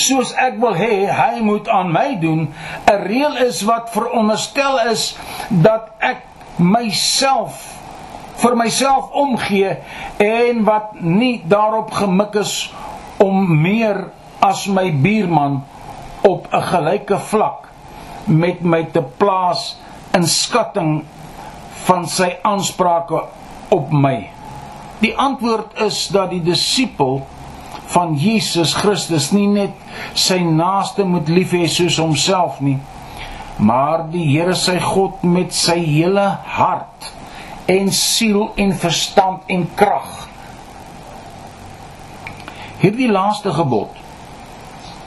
soos ek wil hê hy moet aan my doen 'n reël is wat veronderstel is dat ek myself vir myself omgee en wat nie daarop gemik is om meer as my buurman op 'n gelyke vlak met my te plaas in skatting van sy aansprake op my. Die antwoord is dat die disipel van Jesus Christus nie net sy naaste moet lief hê soos homself nie, maar die Here sy God met sy hele hart en siel en verstand en krag. Hierdie laaste gebod,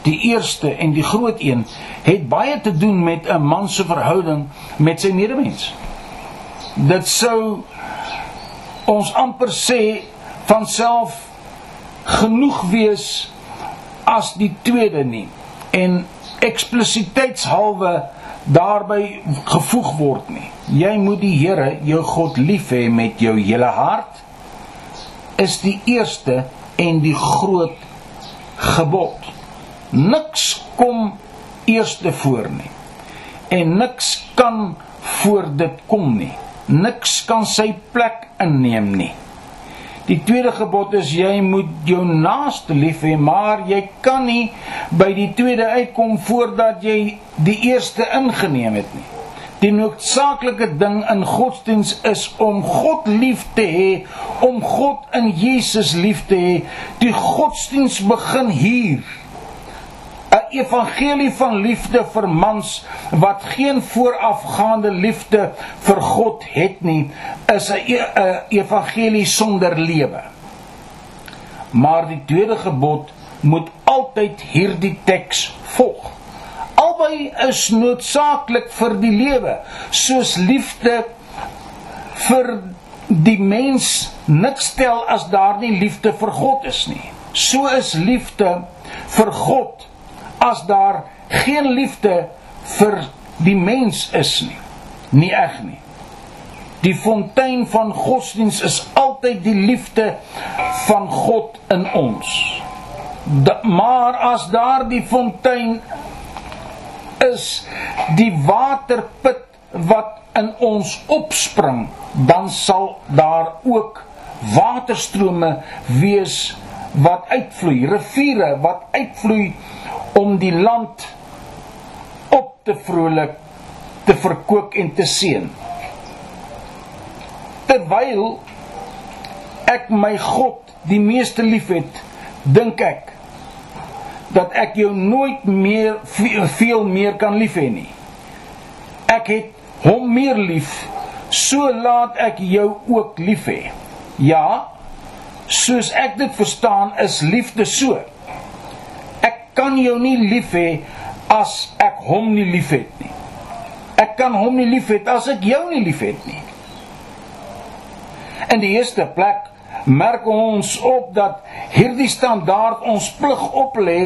die eerste en die groot een, het baie te doen met 'n man se verhouding met sy medemens. Dit sou ons amper sê van self genoeg wees as die tweede nie en eksplisiteitshalwe daarby gevoeg word nie. Jy moet die Here, jou God lief hê met jou hele hart is die eerste en die groot gebod. Niks kom eerste voor nie. En niks kan voor dit kom nie. Niks kan sy plek inneem nie. Die tweede gebod is jy moet jou naaste lief hê, maar jy kan nie by die tweede uitkom voordat jy die eerste ingeneem het nie. Die noodsaaklike ding in godsdiens is om God lief te hê, om God in Jesus lief te hê. Die godsdiens begin hier 'n evangelie van liefde vir mans wat geen voorafgaande liefde vir God het nie, is 'n e evangelie sonder lewe. Maar die tweede gebod moet altyd hierdie teks volg. Albei is noodsaaklik vir die lewe, soos liefde vir die mens niks stel as daar nie liefde vir God is nie. So is liefde vir God as daar geen liefde vir die mens is nie. nie eg nie. Die fontein van godsdiens is altyd die liefde van God in ons. Da, maar as daardie fontein is die waterput wat in ons opspring, dan sal daar ook waterstrome wees wat uitvloei, riviere wat uitvloei om die land op te vrolik te verkoop en te seën. Terwyl ek my God die meeste liefhet, dink ek dat ek jou nooit meer veel meer kan lief hê nie. Ek het hom meer lief, so laat ek jou ook lief hê. Ja, soos ek dit verstaan, is liefde so. Ek kan jou nie lief hê as ek hom nie liefhet nie. Ek kan hom nie liefhet as ek jou nie liefhet nie. In die eerste plek merk ons op dat hierdie standaard ons plig oplê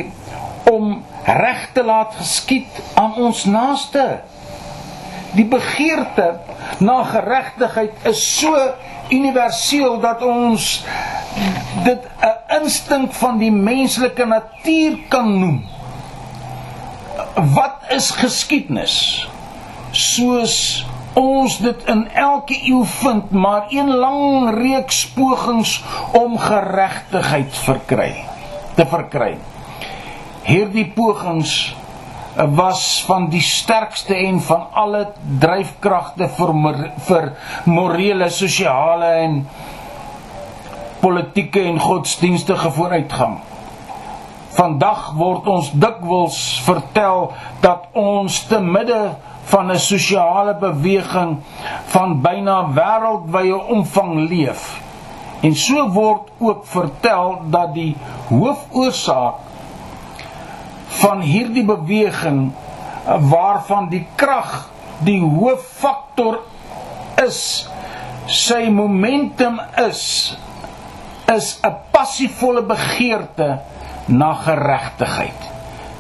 om reg te laat geskied aan ons naaste. Die begeerte na geregtigheid is so universeel dat ons dit 'n instink van die menslike natuur kan noem. Wat is geskiedenis? Soos ons dit in elke eeu vind, maar een lang reeks pogings om geregtigheid verkry te verkry. Hierdie pogings was van die sterkste en van alle dryfkragte vir vir morele, sosiale en politieke en godsdienstige vooruitgang. Vandag word ons dikwels vertel dat ons te midde van 'n sosiale beweging van byna wêreldwye omvang leef. En so word ook vertel dat die hoofoorsaak van hierdie beweging waarvan die krag die hooffaktor is sy momentum is is 'n passievolle begeerte na geregtigheid.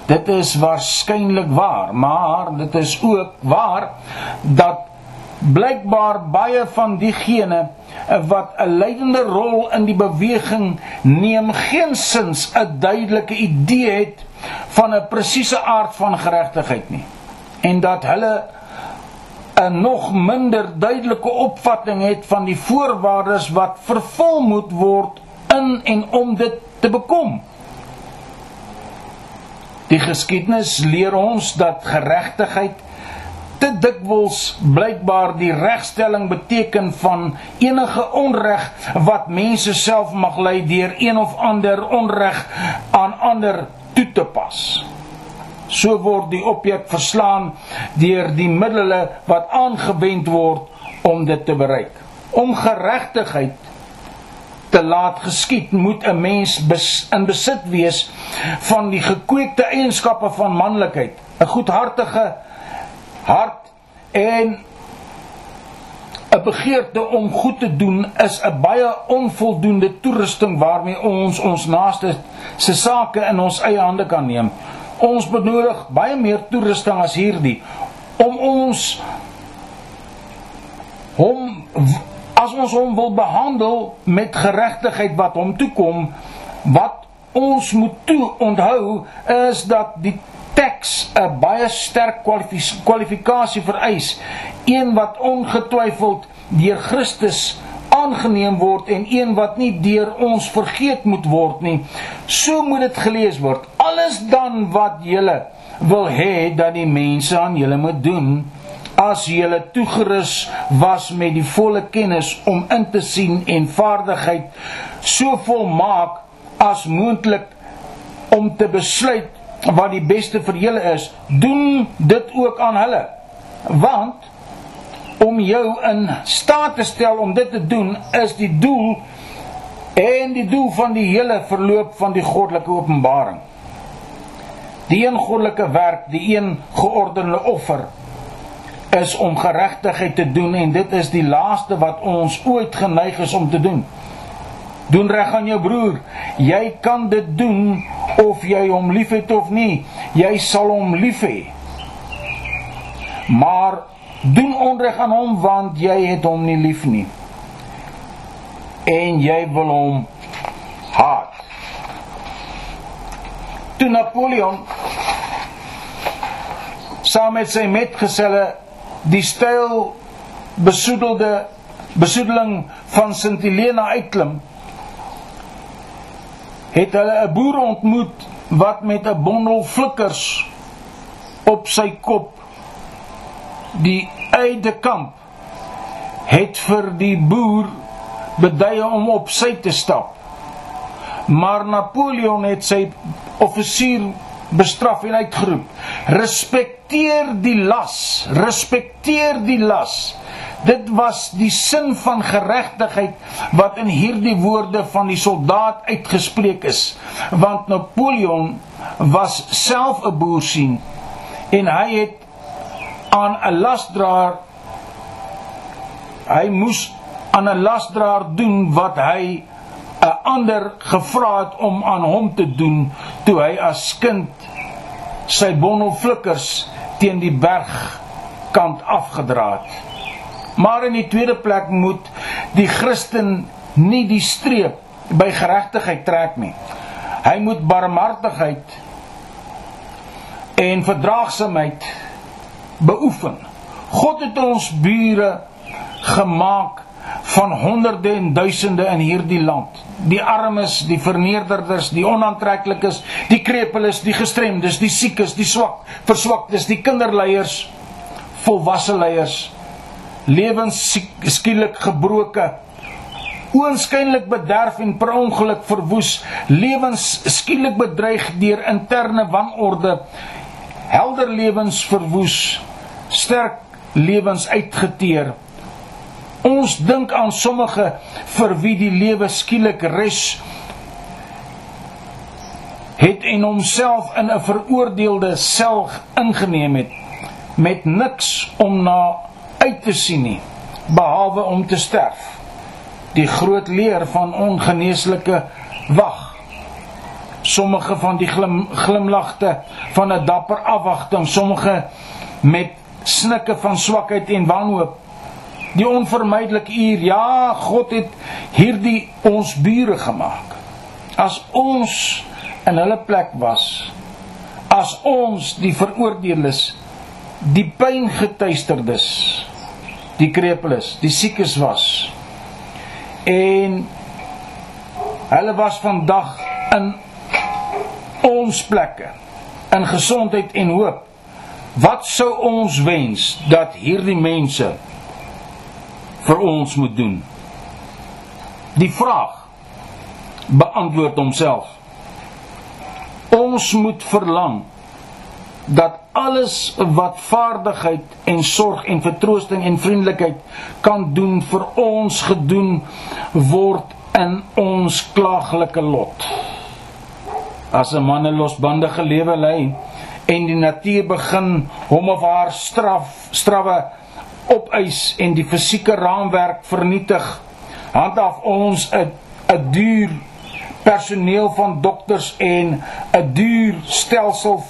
Dit is waarskynlik waar, maar dit is ook waar dat blykbaar baie van diegene wat 'n leidende rol in die beweging neem geensins 'n duidelike idee het van 'n presiese aard van geregtigheid nie en dat hulle 'n nog minder duidelike opvatting het van die voorwaardes wat vervul moet word in en om dit te bekom. Die geskiedenis leer ons dat geregtigheid te dikwels blykbaar die regstelling beteken van enige onreg wat mense self mag ly deur een of ander onreg aan ander toe te pas. So word die objek verslaan deur die middele wat aangewend word om dit te bereik. Om geregtigheid te laat geskied, moet 'n mens bes, in besit wees van die gekweekte eienskappe van manlikheid, 'n goedhartige hart en 'n begeerte om goed te doen is 'n baie onvoldoende toerusting waarmee ons ons naaste se sake in ons eie hande kan neem. Ons benodig baie meer toerusting as hierdie om ons hom as ons hom wil behandel met geregtigheid wat hom toe kom, wat ons moet toe onthou is dat die teks 'n baie sterk kwalifikasie vereis, een wat ongetwyfeld deur Christus aangeneem word en een wat nie deur ons vergeet moet word nie. So moet dit gelees word. Alles dan wat julle wil hê dat die mense aan julle moet doen, as julle toegerus was met die volle kennis om in te sien en vaardigheid so volmaak as moontlik om te besluit wat die beste vir julle is, doen dit ook aan hulle. Want om jou in staat te stel om dit te doen is die doel en die doel van die hele verloop van die goddelike openbaring. Die een goddelike werk, die een geordende offer is om geregtigheid te doen en dit is die laaste wat ons ooit geneig is om te doen. Doen reg aan jou broer. Jy kan dit doen of jy hom liefhet of nie. Jy sal hom lief hê. Maar doen onreg aan hom want jy het hom nie lief nie. En jy wil hom haat. Toe Napoleon saam met sy metgeselle die styl besoedelde besoedeling van Sint Helena uitklim, het hulle 'n boer ontmoet wat met 'n bondel flikkers op sy kop die eide kamp het vir die boer beduie om op sy te stap. Maar Napoleon het sy offisier bestraf en uitgeroep: "Respekteer die las, respekteer die las." Dit was die sin van geregtigheid wat in hierdie woorde van die soldaat uitgespreek is, want Napoleon was self 'n boer sien en hy het aan 'n lasdraer hy moes aan 'n lasdraer doen wat hy 'n ander gevra het om aan hom te doen toe hy as kind sy bondel flikkers teen die bergkant afgedra het. Maar in die tweede plek moet die Christen nie die streep by geregtigheid trek nie. Hy moet barmhartigheid en verdraagsaamheid beoefen. God het ons bure gemaak van honderde en duisende in hierdie land. Die armes, die vernederders, die onaantreklikes, die krepeles, die gestremdes, die siekes, die swak, verswaktes, die kinderleiers, volwasse leiers lewens skielik gebroke oënskynlik bederf en per ongeluk verwoes. Lewens skielik bedreig deur interne wanorde helder lewens verwoes sterk lewens uitgeteer. Ons dink aan sommige vir wie die lewe skielik res het en homself in 'n veroordeelde sel ingeneem het. Met niks om na uit te sien nie behalwe om te sterf. Die groot leer van ongeneeslike wag. Sommige van die glim, glimlagte van 'n dapper afwagting, sommige met snikke van swakheid en wanhoop. Die onvermydelike uur, ja, God het hierdie ons bure gemaak. As ons in hulle plek was, as ons die veroordeeldes, die pyngetuisterdes, die krepeles, die siekes was. En hulle was vandag in ons plekke in gesondheid en hoop. Wat sou ons wens dat hierdie mense vir ons moet doen? Die vraag beantwoord homself. Ons moet verlang dat alles wat vaardigheid en sorg en vertroosting en vriendelikheid kan doen vir ons gedoen word in ons klaaglike lot. As 'n man 'n losbandige lewe lei en die natuur begin hom of haar straf strawwe opeis en die fisieke raamwerk vernietig, handhaaf ons 'n 'n duur personeel van dokters en 'n duur stelsel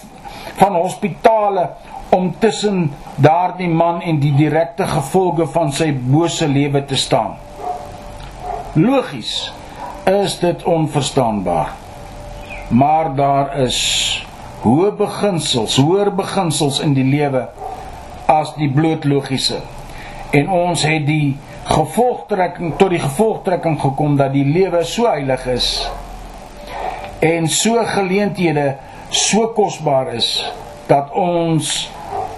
van hospitale om tussen daardie man en die direkte gevolge van sy bose lewe te staan. Logies is dit onverstaanbaar. Maar daar is hoë beginsels, hoër beginsels in die lewe as die bloot logiese. En ons het die gevolgtrekking tot die gevolgtrekking gekom dat die lewe so heilig is en so geleenthede so kosbaar is dat ons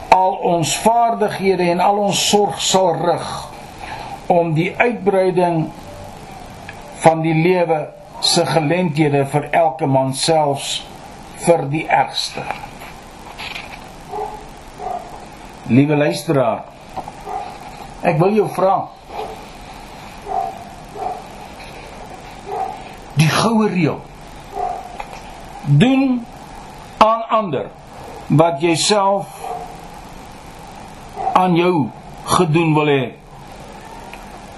al ons vaardighede en al ons sorg sal rig om die uitbreiding van die lewe se geleenthede vir elke man selfs vir die ergste. Liewe luisteraar, ek wil jou vra. Die goue reël. Doen aan ander wat jy self aan jou gedoen wil hê.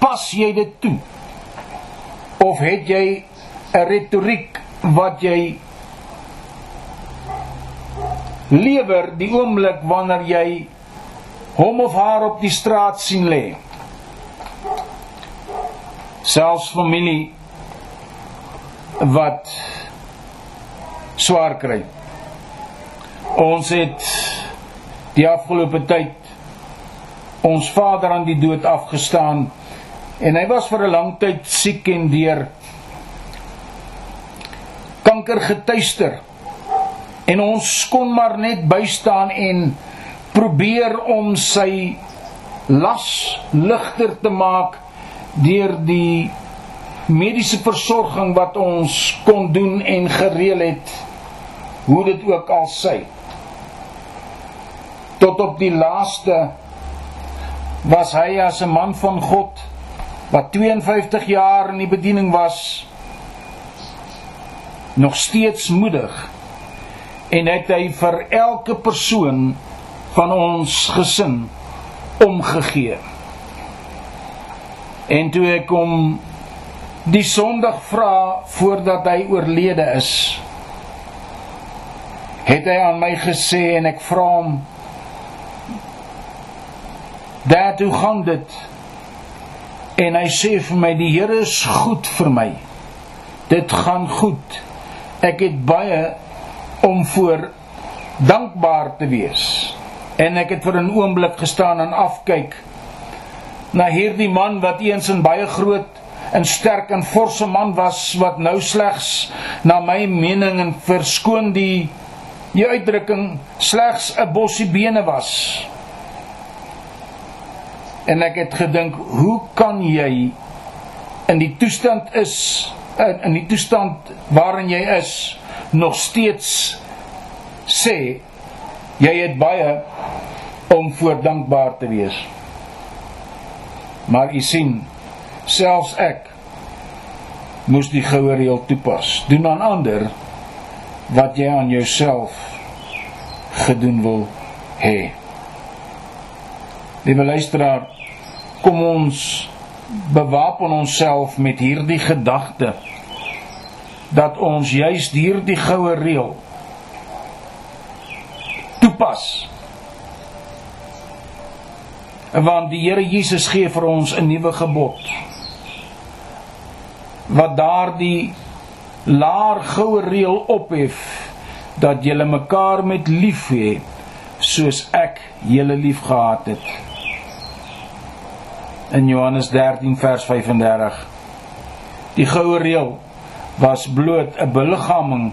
Pas jy dit toe? Of het jy 'n retoriek wat jy lewer die oomblik wanneer jy hom of haar op die straat sien lê. Selfs familie wat swaar kry. Ons het die afgelope tyd ons vader aan die dood afgestaan en hy was vir 'n lang tyd siek en deur kanker getuister. En ons kon maar net bystaan en probeer om sy las ligter te maak deur die mediese versorging wat ons kon doen en gereël het hoe dit ook al sy tot op die laaste was hy as 'n man van God wat 52 jaar in die bediening was nog steeds moedig en het hy vir elke persoon van ons gesin omgegee. En toe ek hom die Sondag vra voordat hy oorlede is, het hy aan my gesê en ek vra hom Dad, hoe gaan dit? En hy sê vir my die Here is goed vir my. Dit gaan goed. Ek het baie om voor dankbaar te wees. En ek het vir 'n oomblik gestaan en afkyk na hierdie man wat eens 'n baie groot en sterk en forse man was wat nou slegs na my mening en verskoon die die uitdrukking slegs 'n bossie bene was en ek het gedink hoe kan jy in die toestand is in die toestand waarin jy is nog steeds sê jy het baie om voor dankbaar te wees. Maar u sien selfs ek moes die goue reël toepas. Doen aan ander wat jy aan jouself gedoen wil hê. Liewe luisteraar, kom ons bewapen onsself met hierdie gedagte dat ons juis hierdie goue reël toepas. Want die Here Jesus gee vir ons 'n nuwe gebod wat daardie laar goue reël ophef dat julle mekaar met lief hê soos ek julle liefgehad het in Johannes 13 vers 35. Die goue reël was bloot 'n beliggaaming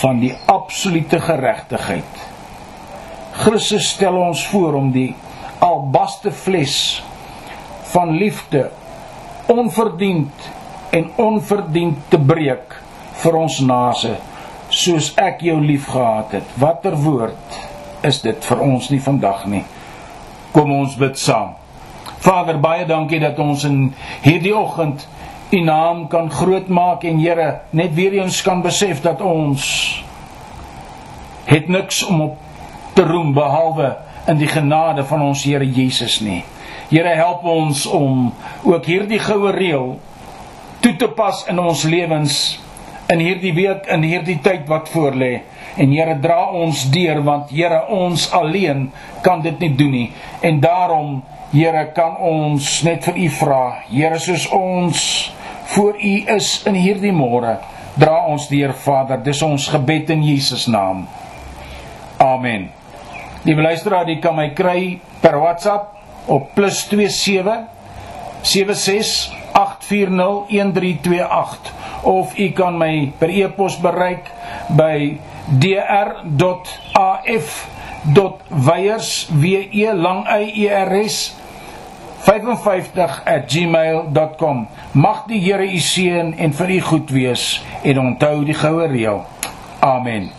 van die absolute geregtigheid. Christus stel ons voor om die albaste fles van liefde onverdiend en onverdiend te breek vir ons nase soos ek jou liefgehad het. Watter woord is dit vir ons nie vandag nie. Kom ons bid saam. Vader, baie dankie dat ons in hierdie oggend U naam kan grootmaak en Here, net weer eens kan besef dat ons het niks om op te roem behalwe in die genade van ons Here Jesus nie. Here, help ons om ook hierdie goue reël toe te pas in ons lewens in hierdie week in hierdie tyd wat voorlê. En Here, dra ons deur want Here, ons alleen kan dit nie doen nie. En daarom Here kan ons net vir u vra. Here soos ons voor u is in hierdie môre, dra ons deur Vader. Dis ons gebed in Jesus naam. Amen. Liewe luisteraar, jy kan my kry per WhatsApp op +27 76 840 1328 of u kan my per e-pos bereik by dr.af .weyers w e lang y e r s 55@gmail.com Mag die Here u seën en vir u goed wees en onthou die goue reël. Amen.